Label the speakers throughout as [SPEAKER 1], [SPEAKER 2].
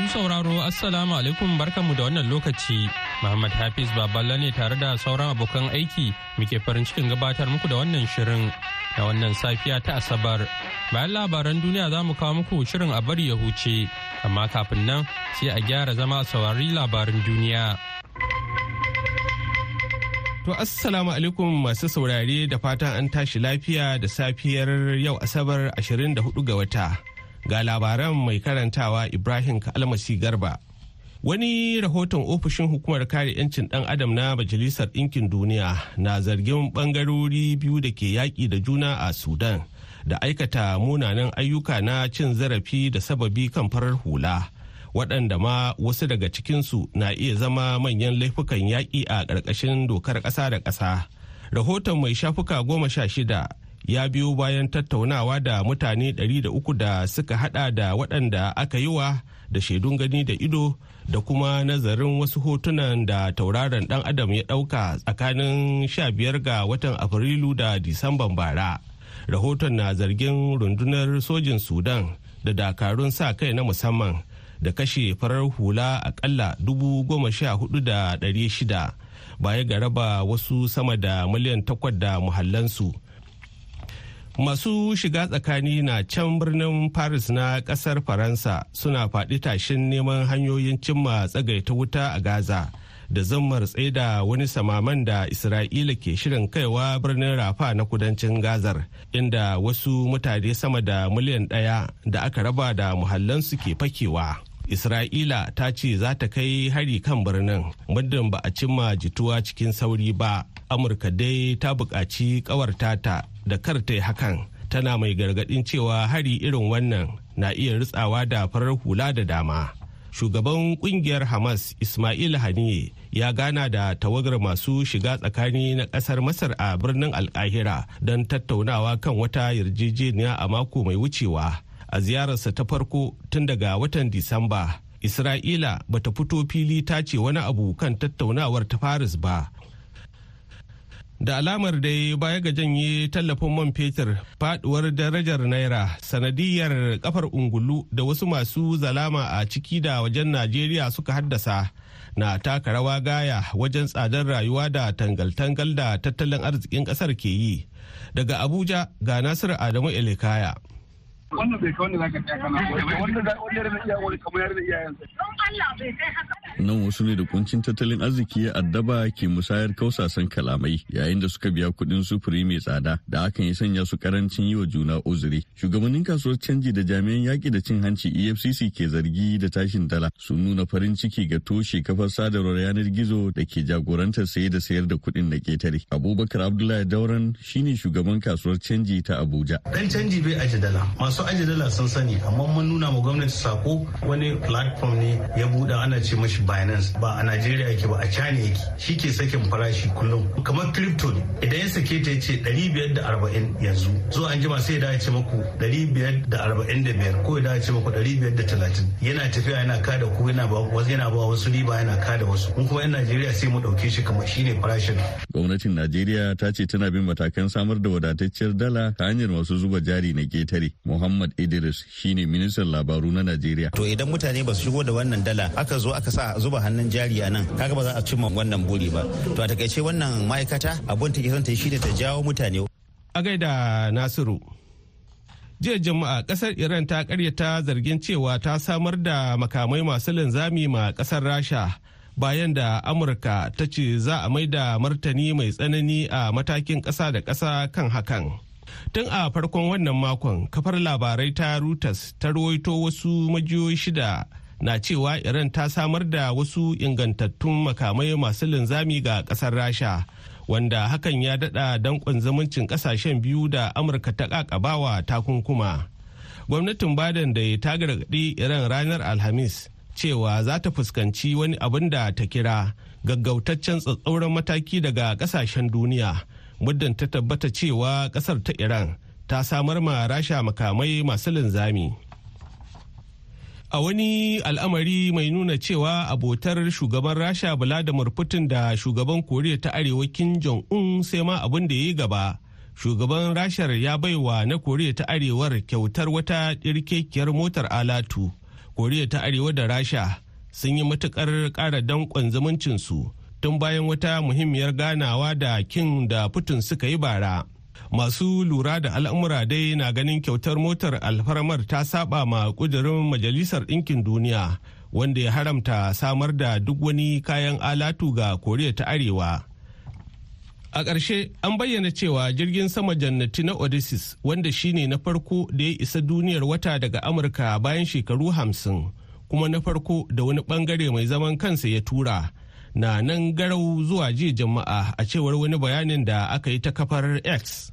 [SPEAKER 1] Masu sauraro Assalamu alaikum barkanmu da wannan lokaci. Muhammad Hafiz Baballa ne tare da sauran abokan aiki muke farin cikin gabatar muku da wannan shirin da wannan safiya ta Asabar. Bayan labaran duniya za mu kawo muku shirin a bari ya huce, amma kafin nan sai a gyara zama a saurari labaran duniya.
[SPEAKER 2] To assalamu alaikum masu saurare da fatan an tashi lafiya da safiyar yau Asabar 24 ga wata. Ga labaran mai karantawa Ibrahim Kalmasi Garba. Wani rahoton ofishin hukumar kare 'yancin ɗan adam na Majalisar Ɗinkin Duniya na zargin ɓangarori biyu da ke yaƙi da juna a Sudan da aikata munanan ayyuka na cin zarafi da sababi kan farar hula. waɗanda ma wasu daga cikinsu na iya zama manyan laifukan yaƙi a ƙarƙashin dokar ƙasa da ƙasa. Rahoton mai shafuka goma sha shida ya biyo bayan tattaunawa da mutane ɗari da uku da suka hada da waɗanda aka yi wa da shaidun gani da ido da kuma nazarin wasu hotunan da tauraron ɗan adam ya ɗauka tsakanin sha biyar ga watan afrilu da disamban bara. Rahoton na zargin rundunar sojin sudan da dakarun sa kai na musamman da kashe farar hula akalla shida baya ga raba wasu sama da miliyan takwas da muhallansu. Masu shiga tsakani na can birnin paris na ƙasar faransa suna faɗi tashin neman hanyoyin cimma tsagaita wuta a gaza da zammar tsaida wani samaman da isra'ila ke shirin kaiwa birnin rafa na kudancin gazar inda wasu mutane sama da miliyan ɗaya da aka raba da muhallansu ke fakewa. Isra'ila ta ce za ta kai hari kan birnin muddin ba a cimma jituwa cikin sauri ba. Amurka dai ta buƙaci ƙawartata da kar ta yi hakan tana mai gargaɗin cewa hari irin wannan na iya ritsawa da farar hula da dama. Shugaban ƙungiyar Hamas Ismail Haniye ya gana da tawagar masu shiga tsakani na ƙasar Masar a birnin Alkahira don tattaunawa kan wata yarjejeniya a mako mai wucewa. A ziyararsa ta farko tun daga watan disamba. Isra'ila bata fito fili ta ce wani abu kan tattaunawar ta paris ba. Da alamar dai baya ga janye tallafin man fetur faduwar darajar naira sanadiyar kafar ungulu da wasu masu zalama a ciki da wajen najeriya suka haddasa na taka rawa gaya wajen tsadar rayuwa da tangal-tangal da tattalin arzikin ƙasar ke yi. Daga abuja ga nasiru adamu elikaya.
[SPEAKER 3] Wannan bai kai wanda zaka tsaya kana wanda wanda da iya wani kamar yar da iyayensa. Don Allah bai kai haka.
[SPEAKER 4] Nan wasu ne da kuncin tattalin arziki ya addaba ke musayar kausasan kalamai yayin da suka biya kuɗin sufuri mai tsada da hakan ya sanya su ƙarancin yi wa juna uzuri. Shugabannin kasuwar canji da jami'an yaƙi da cin hanci efcc ke zargi da tashin dala sun nuna farin ciki ga toshe kafar sadarwar yanar gizo da ke jagorantar saye da sayar da kuɗin da ƙetare abubakar abdullahi dauran shine shugaban kasuwar canji ta abuja.
[SPEAKER 5] Dan canji bai aje dala. Masu ajiye dala sun sani amma mun nuna ma gwamnati sako wani platform ne ya buɗe ana ce mashi binance ba a najeriya yake ba a china yake. Shi ke sakin farashi kullum. Kamar crypto ne. Idan ya sake ta ce biyar da arba'in yanzu. Zuwa an jima sai da ya ce maku biyar da arba'in da biyar ko ya ce maku biyar da talatin. Yana tafiya yana kada ku yana ba wasu yana ba wasu riba yana kada wasu. Mun kuma yan najeriya sai mu ɗauke shi kamar shine farashin.
[SPEAKER 4] Gwamnatin najeriya ta ce tana bin matakan samar da wadatacciyar dala ta hanyar masu zuba jari na ƙetare muhammad Muhammad Idris shine ministan labaru na Najeriya.
[SPEAKER 6] To idan mutane ba su shigo da wannan dala aka zo aka sa zuba hannun jari a nan kaga ba za a cimma wannan buri ba. To a taƙaice wannan ma'aikata abun take son ta shi ta jawo mutane.
[SPEAKER 2] A gaida Nasiru. jiya jama'a ƙasar iran ta karyata zargin cewa ta samar da makamai masu linzami ma ƙasar rasha bayan da amurka ta ce za a mai da martani mai tsanani a matakin kasa da kasa kan hakan Tun a farkon wannan makon kafar labarai ta Reuters ta rawaito wasu majiyoyi shida na cewa Iran ta samar da wasu ingantattun makamai masu linzami ga ƙasar Rasha. Wanda hakan ya dada dankon zumuncin ƙasashen biyu da Amurka ta kakabawa takunkuma. Gwamnatin Biden da ta gargaɗi Iran ranar Alhamis cewa za ta fuskanci wani abin da ta kira gaggautaccen tsatsauran mataki daga ƙasashen duniya muddin ta tabbata cewa ƙasar ta iran ta samar ma rasha makamai masu linzami a wani al'amari mai nuna cewa abotar shugaban rasha vladimir putin da shugaban koriya ta arewa kim jong-un sai ma abin da ya yi gaba. Shugaban rashar ya baiwa na koriya ta arewar kyautar wata ɗirkekiyar motar alatu. Koriya ta arewa da rasha sun yi matuƙar ƙara danƙon zumuncinsu tun bayan wata muhimmiyar ganawa da kin da putin suka yi bara. Masu lura da al'amura dai na ganin kyautar motar alfarmar ta saba ma ƙudurin majalisar ɗinkin duniya wanda ya haramta samar da duk wani kayan alatu ga koriya ta arewa A ƙarshe an bayyana cewa jirgin sama jannati na Odysseus wanda shine na farko da ya isa duniyar wata daga Amurka bayan shekaru hamsin kuma na farko da wani ɓangare mai zaman kansa ya tura na nan garau zuwa jiya jama'a a cewar wani bayanin da aka yi ta kafar X.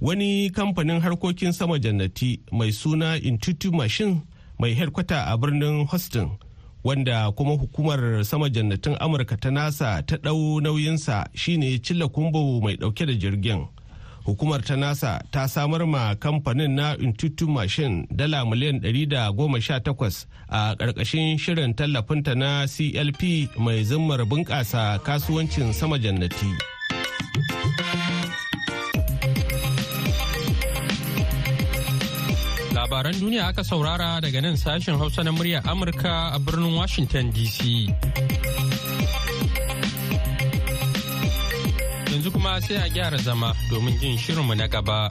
[SPEAKER 2] Wani kamfanin harkokin sama jannati mai suna Intuitive Machine mai headkwata a birnin Houston wanda kuma hukumar sama jannatin amurka ta nasa ta ɗau nauyinsa shine cilla kumbo mai ɗauke da jirgin hukumar ta nasa ta samar ma kamfanin na intuitive machine dala miliyan 118 a ƙarƙashin shirin tallafinta na clp mai zimmar bunƙasa kasuwancin sama jannati.
[SPEAKER 1] Labaran duniya aka saurara daga nan sashen Hausa na muryar Amurka a birnin Washington DC. Yanzu kuma sai a gyara zama domin jin shirinmu na gaba.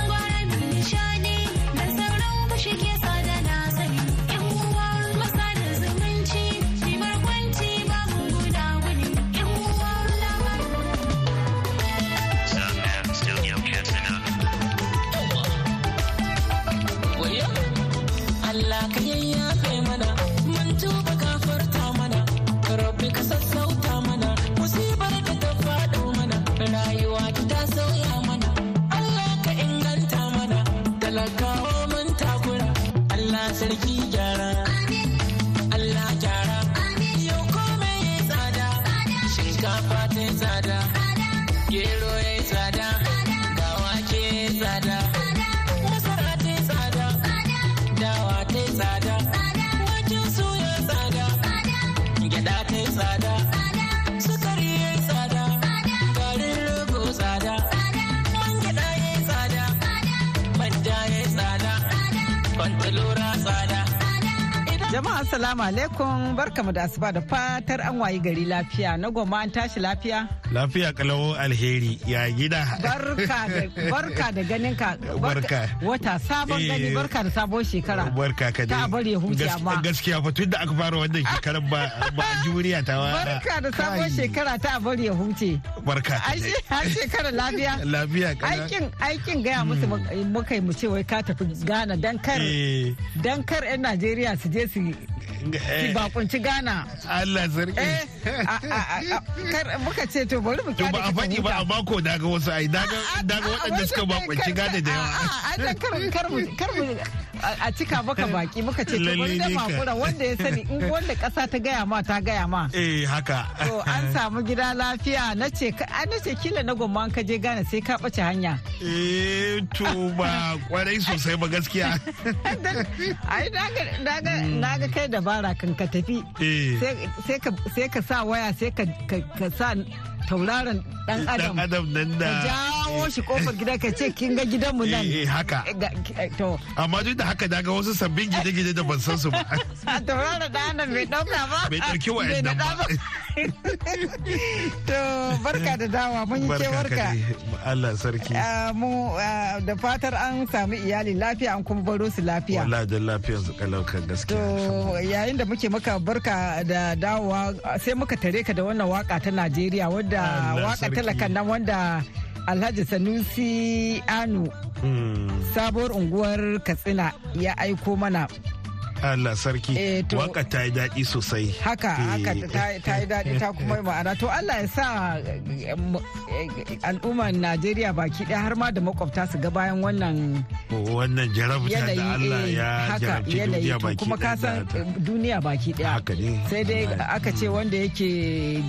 [SPEAKER 7] Allah kai Jama'a assalamu alaikum barkamu da asuba da fatar an wayi gari lafiya na goma an tashi lafiya.
[SPEAKER 8] Lafiya kalawo alheri ya gida.
[SPEAKER 7] Barka da barka da ganin ka.
[SPEAKER 8] Barka.
[SPEAKER 7] Wata sabon gani
[SPEAKER 8] Eh.
[SPEAKER 7] barka da sabon shekara.
[SPEAKER 8] Barka ka dai.
[SPEAKER 7] Ta bari ya huce
[SPEAKER 8] Gas-
[SPEAKER 7] amma.
[SPEAKER 8] Gaskiya fa tun da aka fara wannan shekarar ba ba juriya ta wa.
[SPEAKER 7] Barka da sabon shekara ta bari ya huce.
[SPEAKER 8] Barka ka
[SPEAKER 7] Ai
[SPEAKER 8] dai.
[SPEAKER 7] shi- Har shekara lafiya.
[SPEAKER 8] Lafiya kana.
[SPEAKER 7] Aikin aikin gaya musu muka yi mu ce wai ka tafi Ghana dan kar
[SPEAKER 8] Eh,
[SPEAKER 7] dan kar 'yan Najeriya su je su
[SPEAKER 8] eh,
[SPEAKER 7] bakunci Ghana.
[SPEAKER 8] Allah sarki.
[SPEAKER 7] Eh, kar muka ce to bari mu ƙyale
[SPEAKER 8] ba a faɗi ba a mako daga wasu ai daga waɗanda suka bakwanci gada da yawa.
[SPEAKER 7] Kar mu a cika maka baki muka ce to bari da makura wanda ya sani in wanda kasa ta gaya ma ta gaya ma.
[SPEAKER 8] Eh haka.
[SPEAKER 7] To an samu gida lafiya na ce na ce kila na gomma ka je Ghana sai ka ɓace hanya.
[SPEAKER 8] Eh to ba ƙwarai sosai ba gaskiya.
[SPEAKER 7] Na ga kai dabara kan ka tafi.
[SPEAKER 8] Eh.
[SPEAKER 7] Sai- ka sa waya sai ka sa tauraron dan adam.
[SPEAKER 8] Dan adam nan
[SPEAKER 7] Ka
[SPEAKER 8] da.
[SPEAKER 7] jawo shi ƙofar gida ka ce kin ga gidanmu nan.
[SPEAKER 8] Eh, eh, haka.
[SPEAKER 7] Eh, eh, To
[SPEAKER 8] Amma duk da haka daga wasu sabbin gine-gine da ban san su ba.
[SPEAKER 7] a tauraro da hannun bai ɗauka ba.
[SPEAKER 8] Bai ɗauki wa'annan ba.
[SPEAKER 7] To barka da dawa mun yi kewarka.
[SPEAKER 8] Allah sarki.
[SPEAKER 7] Ah, mu ah, da fatar an sami iyali lafiya an kuma baro su lafiya.
[SPEAKER 8] Wala da lafiyar su kalau kan
[SPEAKER 7] To
[SPEAKER 8] gaskiya.
[SPEAKER 7] yayin da muke maka barka da dawowa sai muka tare ka da wannan waƙa ta Najeriya wadda
[SPEAKER 8] waƙa
[SPEAKER 7] talakan nan wanda alhaji sanusi anu sabuwar unguwar katsina ya aiko mana
[SPEAKER 8] Allah sarki.
[SPEAKER 7] Eh,
[SPEAKER 8] waƙa ta yi daɗi sosai.
[SPEAKER 7] Haka haka ta- yi daɗi ta kuma yi ma'ana. To Allah ya sa eh, eh, al'ummar Najeriya baki ɗaya har ma da makwabta su ga bayan wannan
[SPEAKER 8] wannan jarabta da Allah
[SPEAKER 7] eh,
[SPEAKER 8] ya jarabci duniya baki
[SPEAKER 7] kuma ka san eh, duniya baki ɗaya.
[SPEAKER 8] Haka ne.
[SPEAKER 7] Sai dai aka ce wanda yake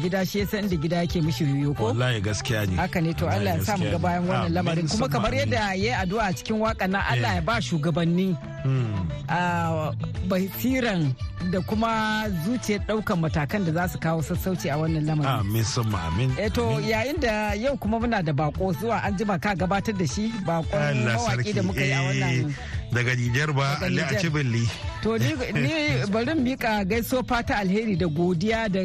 [SPEAKER 7] gida shi ya san da gida yake mishi yoyo ko?
[SPEAKER 8] Wallahi gaskiya ne.
[SPEAKER 7] Haka ne to Allah ya sa mu ga bayan wannan lamarin. Kuma kamar yadda ya yi addu'a cikin waƙan nan Allah
[SPEAKER 8] Eh.
[SPEAKER 7] ya ba shugabanni.
[SPEAKER 8] Hmm.
[SPEAKER 7] a basiran da kuma zuciyar ɗaukan matakan da za su kawo sassauci a wannan lamarin.
[SPEAKER 8] amin summa amin.
[SPEAKER 7] Eh to yayin da yau kuma muna da bako zuwa an jima ka gabatar da shi bakon mawaki da muka yi a wannan
[SPEAKER 8] eh, daga Nijar ba Ali a
[SPEAKER 7] Nijar.
[SPEAKER 8] Cibilli
[SPEAKER 7] To ni, bari mika gaiso fata alheri da godiya da,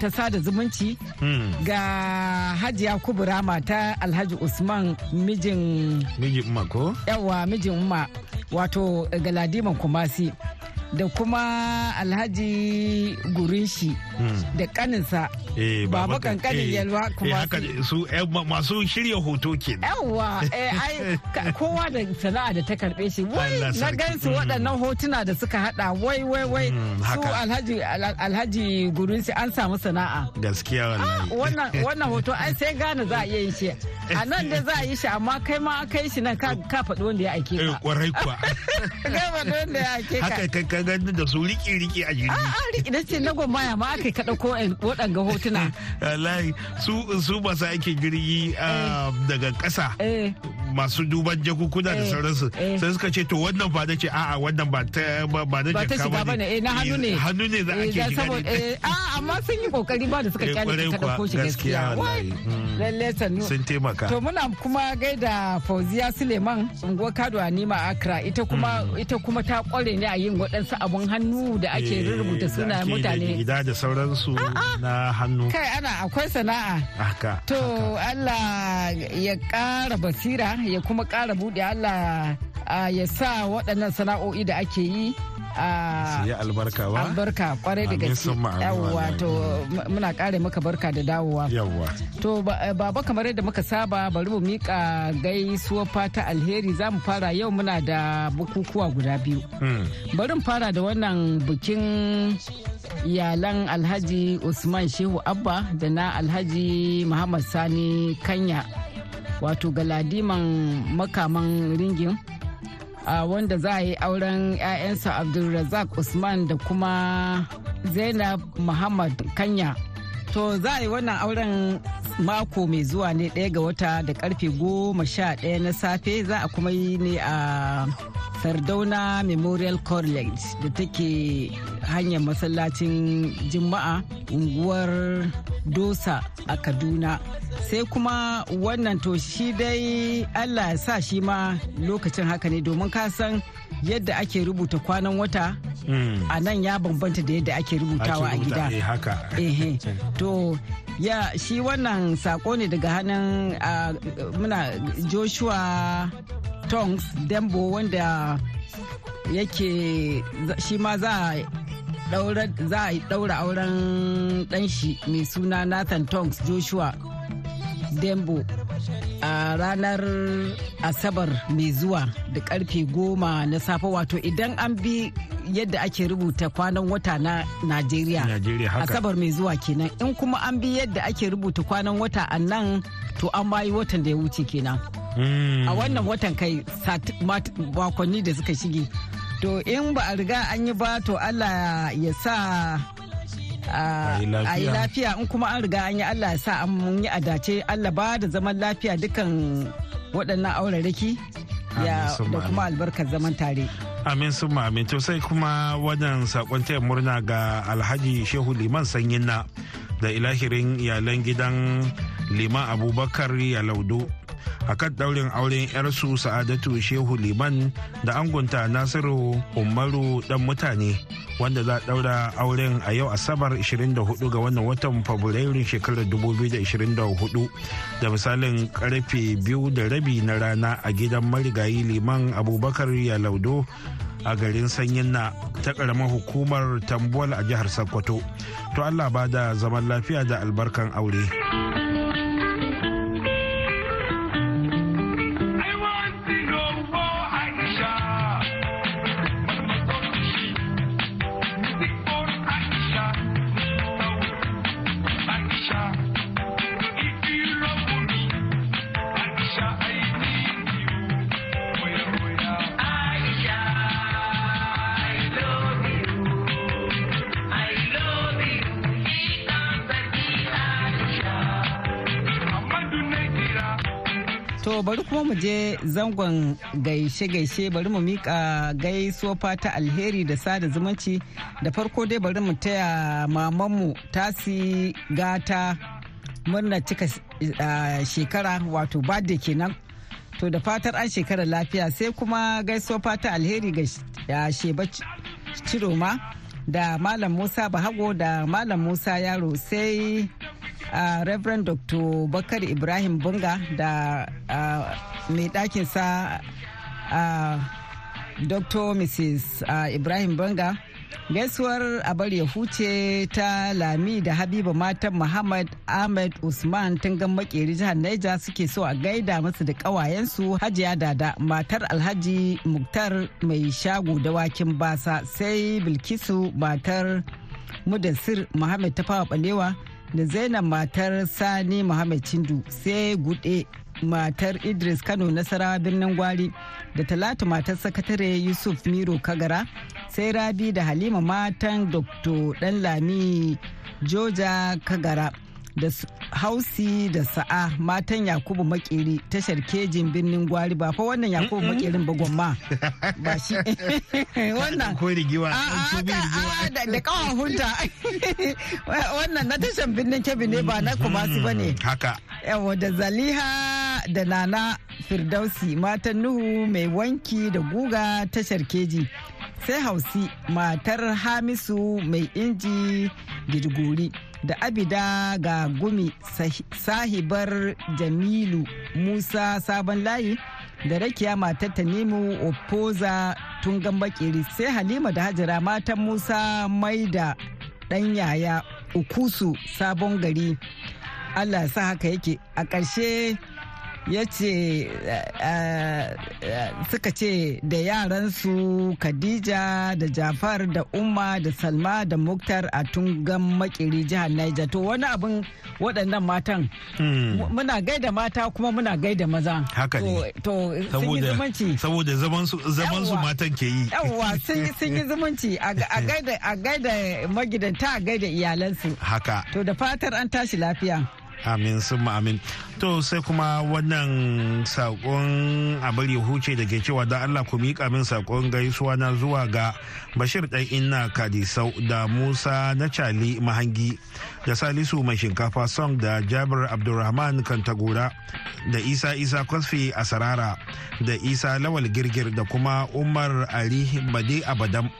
[SPEAKER 7] ta sada zumunci ga Hajiya Kubura mata Alhaji Usman mijin
[SPEAKER 8] miji umma ko?
[SPEAKER 7] Yawa mijin umma wato Galadiman Kumasi. Da kuma Alhaji Gurinshi da kaninsa.
[SPEAKER 8] Eh
[SPEAKER 7] Baba
[SPEAKER 8] kan-
[SPEAKER 7] kankanin
[SPEAKER 8] eh,
[SPEAKER 7] yalwa kuma
[SPEAKER 8] su eh, ma- masu shirya hoto ke
[SPEAKER 7] eh, ka- kowa da sana'a da ta karɓe shi. Wai na gansu
[SPEAKER 8] Mm.
[SPEAKER 7] waɗannan hotuna da suka hada wai wai wai
[SPEAKER 8] Mm,
[SPEAKER 7] su alhaji Al- alhaji gurinsi an samu sana'a.
[SPEAKER 8] Gaskiya wallahi.
[SPEAKER 7] wannan wannan hoto ai sai gane za a iya yin shi. A nan da za a yi shi amma kai ma aka yi shi nan ka faɗi wanda ya aike ka.
[SPEAKER 8] Kwarai kuwa.
[SPEAKER 7] Ka faɗi wanda ya aike ka.
[SPEAKER 8] Kai ka gani da su riki riki a jirgi.
[SPEAKER 7] A'a riki da ce na gwamaya ma aka yi kaɗa ko waɗanga hotuna.
[SPEAKER 8] Wallahi su su masu aikin jirgi ah, daga ƙasa
[SPEAKER 7] eh.
[SPEAKER 8] Masu duban jakukuna da
[SPEAKER 7] Eh,
[SPEAKER 8] sauransu.
[SPEAKER 7] eh.
[SPEAKER 8] sai suka ce to wannan ba da ce a'a wannan ba ta ba ba
[SPEAKER 7] ba ta
[SPEAKER 8] jaka
[SPEAKER 7] shiga ba ne. eh na hannu ne.
[SPEAKER 8] Hannu ne za a ke
[SPEAKER 7] da
[SPEAKER 8] shiga
[SPEAKER 7] saboda
[SPEAKER 8] ne.
[SPEAKER 7] a amma sun yi ƙoƙari ba da suka ƙyale
[SPEAKER 8] kuwa,
[SPEAKER 7] ɗauko shi
[SPEAKER 8] gaskiya.
[SPEAKER 7] Gaskiya
[SPEAKER 8] wallahi.
[SPEAKER 7] Wai,
[SPEAKER 8] Mm.
[SPEAKER 7] lalle sannu.
[SPEAKER 8] Sun taimaka.
[SPEAKER 7] To muna kuma gaida Fauziya Suleiman unguwar Kado a Nima Accra. Ita kuma ita kuma ta kware ne a yin waɗansu abun hannu da ake rubuta
[SPEAKER 8] da da
[SPEAKER 7] mutane.
[SPEAKER 8] gida da sauransu na hannu.
[SPEAKER 7] Kai ana akwai sana'a.
[SPEAKER 8] Haka
[SPEAKER 7] To Allah ya ƙara basira ya kuma ƙara buɗe Allah ah, ya sa waɗannan sana'o'i da ake yi
[SPEAKER 8] su yi albarka ba?
[SPEAKER 7] albarka ƙwarai da gaske. yawwa to muna kare maka barka da dawowa.
[SPEAKER 8] Yawwa.
[SPEAKER 7] To eh, baba kamar yadda muka saba bari mu mika gaisuwar fata alheri. Za mu fara yau muna da bukukuwa guda biyu.
[SPEAKER 8] Hmm.
[SPEAKER 7] bari mu fara da wannan bikin iyalan alhaji usman shehu abba da na alhaji muhammad sani kanya wato galadiman makaman ringin. Wanda za a yi auren 'ya'yansa abdulrazak usman da kuma zainab muhammad kanya. To za a yi wannan auren mako mai zuwa ne ɗaya ga wata da ƙarfe goma sha ɗaya na safe. Za a kuma yi ne a sardauna memorial college da take hanyar masallacin juma'a unguwar dosa a kaduna. Sai kuma wannan to shi dai allah ya sa shi ma lokacin haka ne domin ka san yadda ake rubuta kwanan wata
[SPEAKER 8] Hmm.
[SPEAKER 7] a nan ya bambanta da yadda ake rubutawa a gida.
[SPEAKER 8] eh,
[SPEAKER 7] ehe. To ya shi wannan sako ne daga hannun muna joshua tongs dembo wanda yake shi ma za a daura auren dan shi mai suna nathan tongs joshua dembo a ranar asabar mai zuwa da ƙarfe goma na safe. Wato idan an bi yadda ake rubuta kwanan wata na najeriya. Asabar mai zuwa kenan. In kuma an bi yadda ake rubuta kwanan wata a nan to an bayi watan da ya wuce kenan.
[SPEAKER 8] Hmm.
[SPEAKER 7] a wannan watan kai makonni da suka shige. To in ba a riga an yi ba to allah ya sa a
[SPEAKER 8] yi lafiya.
[SPEAKER 7] in kuma an riga an yi allah ya sa an yi adace. Allah ba da zaman lafiya dukan waɗannan auraraki ya da kuma albarkar zaman tare.
[SPEAKER 8] Amin sun amin. To sai kuma wannan saƙon taya murna ga Alhaji Shehu Liman Sanyin na da ilahirin iyalan gidan Liman Abubakar Yalaudo. Akan daurin auren yarsu Sa'adatu Shehu Liman da angunta Nasiru Umaru dan mutane wanda za a daura auren a yau Asabar 24 ga wannan watan Fabrairun shekarar 2024 da misalin ƙarfe biyu da rabi na rana a gidan marigayi Liman Abubakar Yalaudo a garin sanyin na ta karamar hukumar tambuwal a jihar sokoto. To allah ba da zaman lafiya da albarkan aure.
[SPEAKER 7] Bari kuma mu je zangon gaishe-gaishe. Bari mu mika gaisuwa fata alheri da sada zumunci. Da farko dai bari mu taya mamanmu tasi gata murna cika shekara wato birthday kenan. To da fatar an shekara lafiya sai kuma gaisuwa fata alheri ga sheba ciroma da malam musa bahago da malam musa yaro. Sai uh, reverend dr. Bakar ibrahim bunga da mai ɗakinsa uh, dr. Mrs uh, ibrahim bunga. Gaisuwar abar ya huce ta lami da habiba matan muhammad ahmed usman tungan makeri jihar naija suke so a gaida masu da kawayensu hajiya dada matar alhaji muktar mai shago da wakin basa sai bilkisu matar mudassir muhammad tafawa balewa da zainab matar sani muhammad chindu sai gude matar idris kano nasarawa birnin gwari da talatu matar sakatare yusuf miro kagara sai rabi da halima matan dr danlami joja kagara. Da hausi da sa'a matan yakubu makeri tashar kejin birnin gwari. Ba fa wannan yakubu makerin ba gwamma. Ba shi. Wannan. Da kawan hunta wannan na tashar birnin kebi ne ba na kumasi ba ne.
[SPEAKER 8] Haka.
[SPEAKER 7] Yawa da zaliha da nana firdausi matan nuhu mai wanki da guga tashar keji. Sai hausi matar hamisu mai inji girguri da abida ga gumi sahibar jamilu musa sabon layi. Da rakiya matar tanimu opoza tungan bakeri sai halima da hajara matan musa mai da ɗan yaya ukusu sabon gari. Allah sa haka yake. A ƙarshe ya ce suka ce da yaransu khadija da jafar da umma da salma da muktar a tungan makiri jihar niger. To wani abin waɗannan matan hmm. muna gaida mata kuma muna gaida maza.
[SPEAKER 8] Haka ne.
[SPEAKER 7] To sun yi zumunci.
[SPEAKER 8] saboda zaman su matan ke yi.
[SPEAKER 7] Yawwa sun yi zumunci. A gaida magidanta a gaida iyalansu.
[SPEAKER 8] Haka.
[SPEAKER 7] To da fatar an tashi lafiya.
[SPEAKER 8] Amin sun amin. To sai kuma wannan saƙon ya huce da ke cewa da allah ku miƙa min saƙon gaisuwa na zuwa ga bashir ɗan inna kadisau da musa na cali mahangi da salisu mai shinkafa song da jabir abdulrahman kantagora da isa isa kwasfi a sarara da isa lawal girgir da kuma umar ali bade abadam.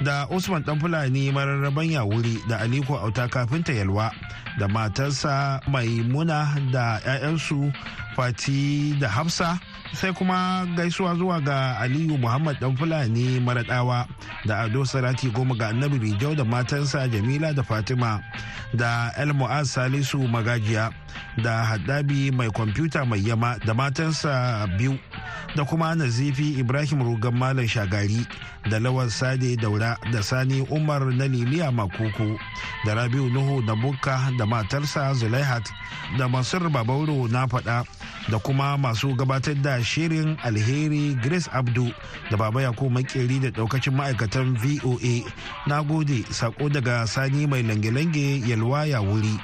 [SPEAKER 8] Da usman dan fulani mararraban wuri da aliko auta kafinta yalwa da matarsa maimuna da 'ya'yansu fati da hafsa sai kuma gaisuwa zuwa ga aliyu muhammad dan fulani maradawa da ado sarati goma ga annabi rijau da matansa jamila da fatima da el mu'az salisu magajiya da haddabi mai kwamfuta mai yama da matansa biyu. Da kuma nazifi ibrahim rugan malam shagari da lawal sade daura da sani umar na liliya makuku da rabiu nuhu da bukka da matarsa zulaihat da masur babauro na faɗa da kuma masu gabatar da shirin alheri grace abdu da baba yakubu makeri da daukacin ma'aikatan voa na gode sako daga sani mai lange-lange yalwa ya wuri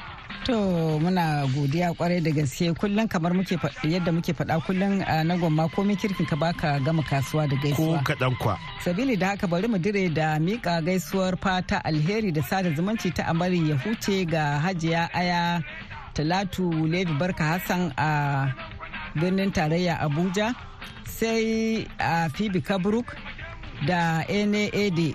[SPEAKER 7] To muna godiya ƙwarai da gaske kullum kamar muke yadda muke faɗa kullum na gwamma komai kirkin ka baka gama kasuwa da gaisuwa.
[SPEAKER 8] Ko kaɗan kwa.
[SPEAKER 7] Sabili da haka bari mu dire da mika gaisuwar fata alheri da sada zumunci ta amari ya huce ga hajiya aya talatu levi barka hassan a birnin tarayya abuja sai a phoebe kabruk da NAAD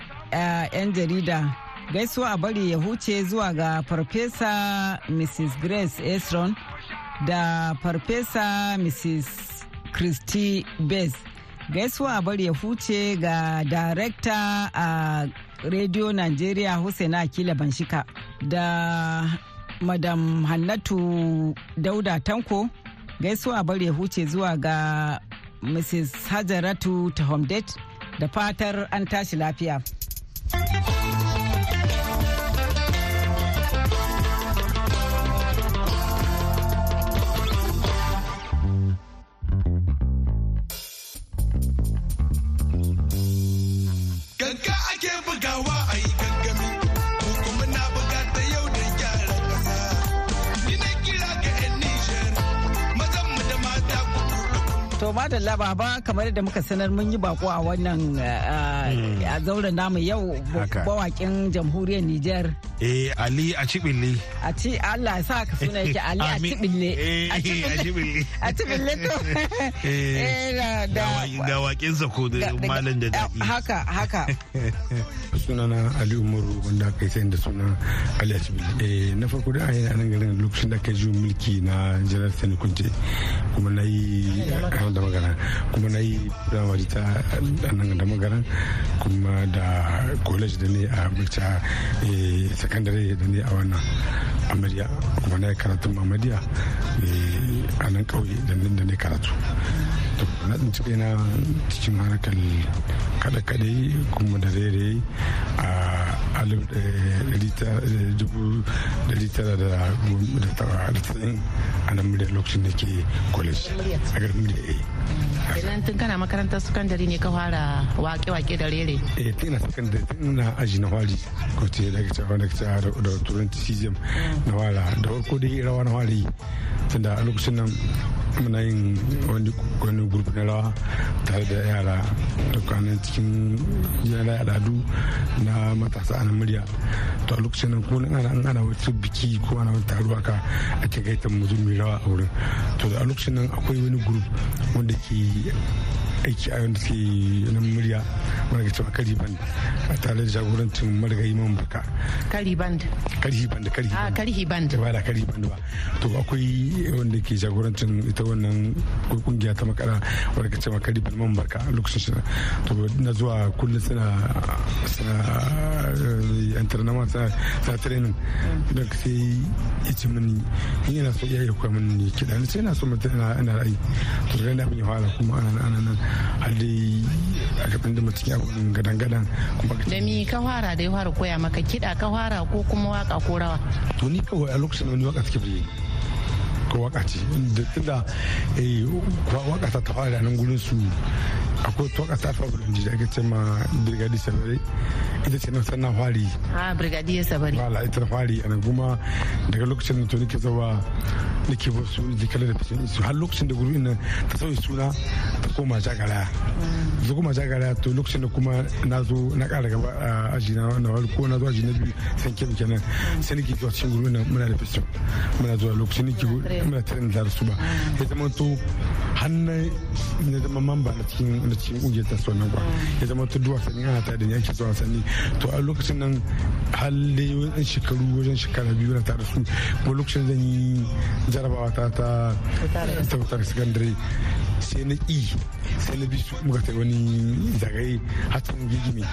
[SPEAKER 7] 'yan jarida gaisuwa a bari ya huce zuwa ga farfesa mrs grace esron da farfesa mrs christy bess gaisuwa a bari ya huce ga darekta a radio nigeria hussaina akila banshika da madam hannatu dauda tanko gaisuwa a bari ya huce zuwa ga mrs hajaratu tahomdet da fatar an tashi lafiya. Madalla baba kamar da muka sanar mun yi bako a wannan
[SPEAKER 8] Hmm.
[SPEAKER 7] a zauren namu yau bawakin jamhuriyar Nijar.
[SPEAKER 8] Eh ali a cibili
[SPEAKER 7] A ci Allah ya sa ka suna yake Ali a
[SPEAKER 8] Amin.
[SPEAKER 7] cibille.
[SPEAKER 8] Eh, a cibille.
[SPEAKER 7] A cibille to.
[SPEAKER 8] Eh,
[SPEAKER 7] Eh, da- da-
[SPEAKER 8] ga wakinsa ko da
[SPEAKER 7] da-
[SPEAKER 8] malam da daɗi
[SPEAKER 7] Haka haka.
[SPEAKER 9] sunana ali umaru wanda aka yi sayin da suna ali asibili eh na farko da ayi a nan garin lokacin da aka yi juyin mulki na janar sani kunce kuma na yi a da magana kuma na yi firamare ta a nan da magana kuma da college da ne a multa secondary da ne a wannan amadiya kuma na yi karatun a nan kauye da ne karatu. To na tsinci kaina cikin harkar kada-kade kuma da rere a alif dari tara da tsayin a nan muryar lokacin da ke college. A garin muryar a
[SPEAKER 10] Idan tun kana makarantar sakandare ne ka fara wake-wake da rere.
[SPEAKER 9] eh tun ina sakandare tun ina aji na hwari ko ce da ke cewa da ke cewa da turanci cesium na wala da farko dai rawa na hwari tunda a lokacin nan muna yin wani gurbi na rawa tare da yara dukkanin cikin yana al'adu na matasa a nan murya. To a lokacin nan ko ana an ana wata biki ko ana wata taruwa ka ake gaita mu zo mu rawa a wurin. To da a lokacin nan akwai wani group wanda ke aiki a yanda ke nan murya ke cewa kari band a tare da jagorancin marigayi man baka.
[SPEAKER 10] Kari band.
[SPEAKER 9] kari band kari
[SPEAKER 10] Ah, band.
[SPEAKER 9] ba da kari band ba. To akwai wanda ke jagorancin ita wannan ƙungiya ta makara wanda ke cewa kari band man baka lokacin shi. To na zuwa kullum suna suna antrenama suna suna training. Don ka sai ice mini in yana so iya koya mini kiɗa ni sai na so mutum ina ra'ayi to da na abin ya fara kuma ana ana nan har dai a gaban da mutum ya abin gadan-gadan kuma
[SPEAKER 10] Da mi ka fara da ya fara koya maka kiɗa ka fara ko kuma waƙa ko rawa.
[SPEAKER 9] to ni kawai a lokacin wani waƙa take fiye ko waƙa ce da tunda eh waƙa ta ta fara nan gurin su akwai ta waƙa ta fara da ake ce ma brigadi sabare ita ce nan sannan fari.
[SPEAKER 10] Ah, Brigadier Sabari.
[SPEAKER 9] wala ita na fari a nan kuma daga lokacin da to nake zawa nake ba su ji kala da fashin su har lokacin da gurin nan ta sauya suna ta koma jagara ta koma jagara to lokacin da kuma na zo na kara gaba a aji na wani ko na zo aji na biyu san kebe kenan. Sai nake zuwa cikin gurin nan muna da fashin muna zuwa lokacin nake muna tare da su ba. Ya zama to hannun na zama mamba na cikin na cikin ƙungiyar ta sunan kwa ya zama to duwa sani ana tare da ni ake zuwa wasanni to a lokacin nan dai wajen shekaru wajen shekara biyu na tare su kuma lokacin zan yi jarabawa ta ta ta wutar sakandare sai na i sai na bi su muka ta wani zagaye hatin gigime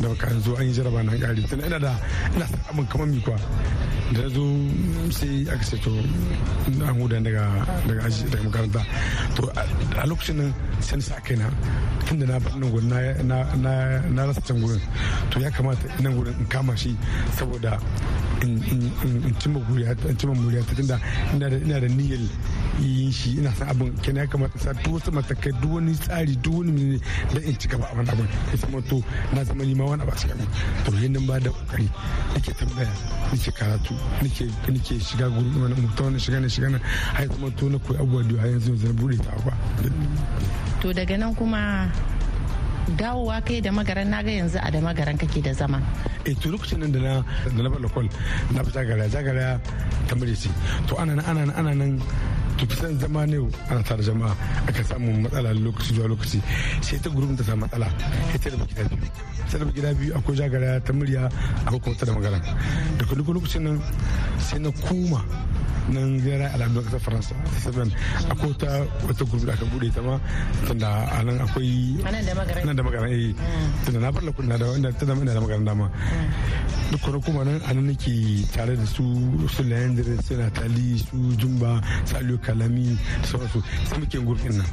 [SPEAKER 9] da baka zo an yi jaraba na kare tana ina da ina san abin kamar mi kwa da na zo sai aka ce to an huda daga daga aji daga makaranta. To a lokacin nan sai na sa kaina tun da na bar nan gurin na na na rasa can gurin. To ya kamata nan gurin in kama shi saboda in cimma muriya ta tunda ina da ina da niyyar yin shi ina san abin. Kenan ya kamata sa duk wasu matakai duk wani tsari duk wani mene da in ci gaba abin abin ya zama to na zama ni ma wani abu a cikin to yin nan ba da ƙoƙari nake tambaya nake karatu nake nake shiga gurin wani mutum wani shiga ne shiga ne har zama to na koyi abubuwa da yanzu zan buɗe ta ba.
[SPEAKER 10] To daga nan kuma dawowa kai da magaran na ga yanzu a da magaran kake da zama.
[SPEAKER 9] eh to lokacin nan da na da na bala kwal na fita gara jagara ta mureci to ana nan ana nan ana nan to kusan zama ne ana tare jama'a aka samu matsala lokaci zuwa lokaci sai ta gurbin ta samu matsala sai raba gida biyu ta raba gida biyu akwai jagara ta murya akwai kuma ta da magana. Daga duk lokacin nan sai na koma nan gara alamun ƙasar faransa. Seven akwai wata wata gurbi da aka buɗe ta ma tunda a nan akwai
[SPEAKER 10] da
[SPEAKER 9] nan da magana eh. Tunda na bar lakuna da wanda tunda ina da magana dama. Duk wani kuma nan a nan nake tare da su su layandere su natali su jumba su aliyu kalami da sauransu. Sai muke gurbin nan.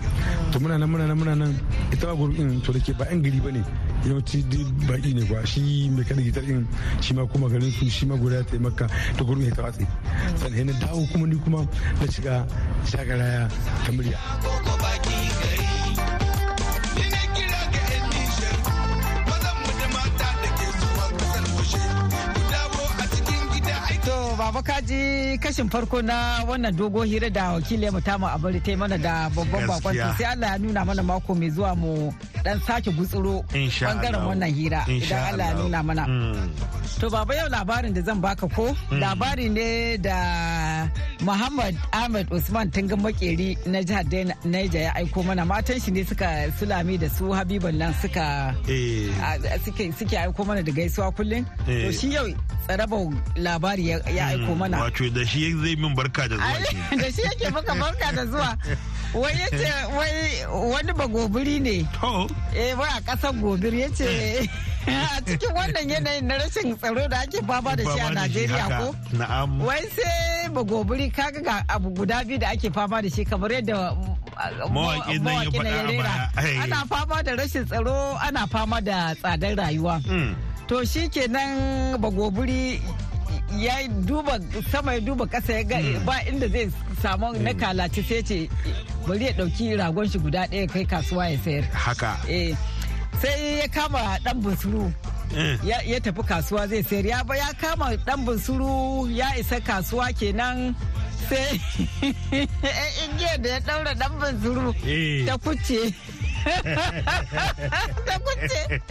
[SPEAKER 9] To muna nan muna nan muna nan. Ita ma gurbin to da ke ba yan gari ba ne. Yawanci baki ne ba. Shi mai kada gitar din shi ma kuma garin su shi ma guda ta yi maka ta gurbin ya ta watsi sannan na dawo kuma ni kuma na shiga shagaraya ta murya.
[SPEAKER 7] Baba kaji kashin farko na wannan dogo hira da wakiliyar mu tamu abari ta mana da babban bakon sai Allah ya nuna mana mako mai zuwa mu dan sake gutsuro ɓangaren wannan hira idan Allah ya nuna mana. Mm. To baba yau labarin da zan baka ko mm. labari ne da Muhammad Ahmed Usman Tungan Makeri na jihar Niger ya aiko mana matan shi ne suka sulami da su Habiban nan suka eh. suke aiko mana da gaisuwa kullum. To eh. shi yau tsarabar labari ya aiko mana.
[SPEAKER 8] Hmm, wato da shi zai min barka da zuwa.
[SPEAKER 7] Da shi yake maka barka da zuwa. Wai ya ce wai wani bagobiri ne. Eh wai a ƙasar gobir ya ce a cikin wannan yanayin na rashin tsaro da ake fama da shi a Najeriya ko?
[SPEAKER 8] Na'am.
[SPEAKER 7] Wai sai bagobiri kaga ga abu guda biyu da ake fama da shi kamar yadda
[SPEAKER 8] mawaƙi nan ya faɗa
[SPEAKER 7] Ana fama da rashin tsaro ana fama da tsadar rayuwa. To shi kenan bagoburi ya duba sama ya duba kasa ya ga hmm. ba inda zai samu na hmm. kalaci sai ce bari ya ɗauki ragon shi guda ɗaya kai kasuwa ya sayar
[SPEAKER 8] haka
[SPEAKER 7] eh sai ya kama dan bunsuru eh. ya tafi kasuwa zai sayar ya ba ya kama dan bunsuru ya isa kasuwa kenan sai igiyar da ya daura dan bunsuru eh. ta kuce da kuce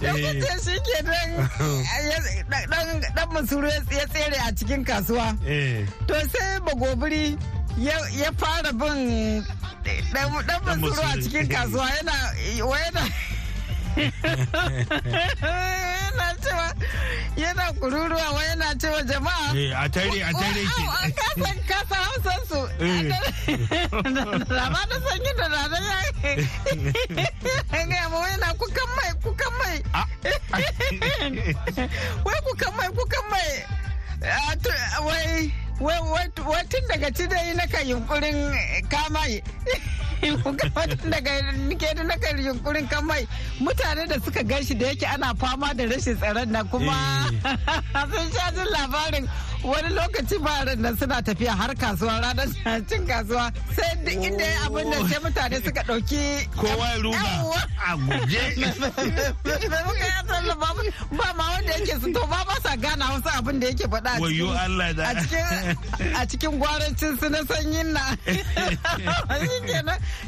[SPEAKER 7] da kuce shi ke dan masuru ya tsere a cikin kasuwa. Eh. to sai bagobiri ya fara bin dan masuru a cikin kasuwa yana yana cewa yana kururuwa wa yana cewa jama'a
[SPEAKER 8] eh, a tare a tare ke
[SPEAKER 7] kasan kasa hausan su. Rama da sanyi da rana ya ga mu yana kukan mai kukan mai. Wai kukan mai kukan mai. Wai wai tun daga cidai na kan yunkurin kama daga nike da naka yunkurin kan mai. Mutane da suka gan shi da yake ana fama da rashin tsaron na kuma eh. sun sha jin labarin wani lokaci ba nan suna tafiya har kasuwa ranar cin kasuwa. Sai duk inda ya abin da sai mutane suka ɗauki
[SPEAKER 8] kowa ya ruga. A guje.
[SPEAKER 7] Ba ma wanda yake su to ba ba sa gana wasu abin da yake faɗa a cikin gwarancin su na sanyin na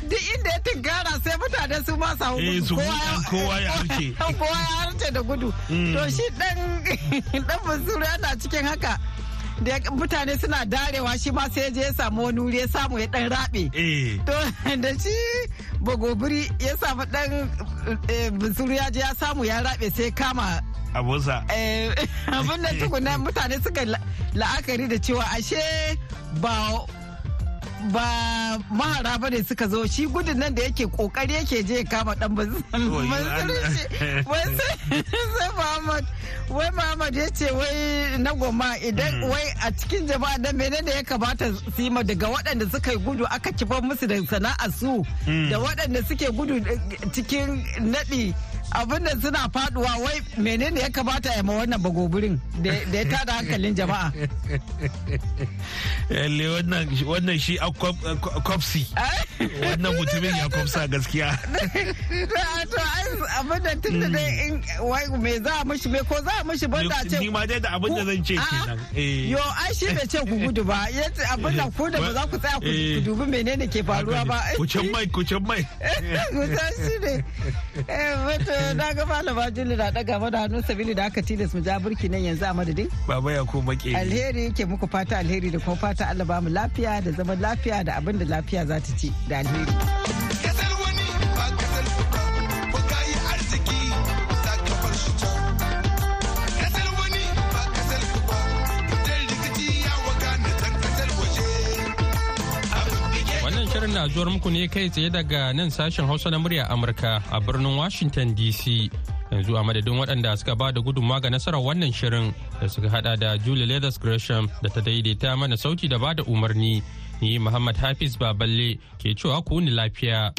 [SPEAKER 7] duk inda ya tinkara sai mutane su ma samu
[SPEAKER 8] eh, kowa ya harce
[SPEAKER 7] kowa ya harce da gudu. Mm. to shi dan dan basuru yana cikin haka. Da mutane suna darewa shi ma sai je ya samu wani wuri ya samu ya dan rabe eh. to da shi bagobiri ya samu dan eh, busuru ya je ya samu ya rabe sai kama
[SPEAKER 8] abusa
[SPEAKER 7] abin da tukuna mutane suka la'akari da cewa ashe ba ba mahara ba ne suka zo. Shi gudun nan da yake ƙoƙari yake je kama dan sai Muhammad. Wai Muhammad ya ce wai na goma idan hmm. wai a cikin jama'a da menene ya kamata su yi daga waɗanda suka yi gudu aka kifar musu da sana'ar su hmm. da waɗanda suke gudu cikin naɗi. Abin da suna faɗuwa wai menene ya kamata ya ma wannan bagobirin da ya tada hankalin jama'a?
[SPEAKER 8] Yalle wannan shi a kwafsi wannan mutumin ya kwafsa gaskiya.
[SPEAKER 7] To abin da tun da dai me za a mishi me ko za a mishi ban da ce
[SPEAKER 8] ni ma dai da abin da zan ce kenan.
[SPEAKER 7] Eh. yo ai shi bai ce ku gudu ba. Yace abin da ku da ba za ku tsaya ku eh. dubi menene ke faruwa ba.
[SPEAKER 8] Ku can mai ku can mai.
[SPEAKER 7] Ku san shi ne. Eh na ga malama Juli na daga mana hannu sabili da aka tilas mu ja burki nan yanzu a madadin.
[SPEAKER 8] Baba ya ko make.
[SPEAKER 7] Alheri yake muku fata alheri da kuma fata Allah ba mu lafiya da zaman lafiya da abin da lafiya za ta ci da alheri.
[SPEAKER 1] Na zuwar muku ne kai tsaye daga nan sashen Hausa na murya Amurka a birnin Washington DC. Yanzu a madadin waɗanda suka ba da gudunmawa ga nasarar wannan shirin da suka hada da Julie Leathers Gresham da ta daidaita mana sauti da ba da umarni. Ni Muhammad Hafiz Baballe ke cewa ku ni lafiya.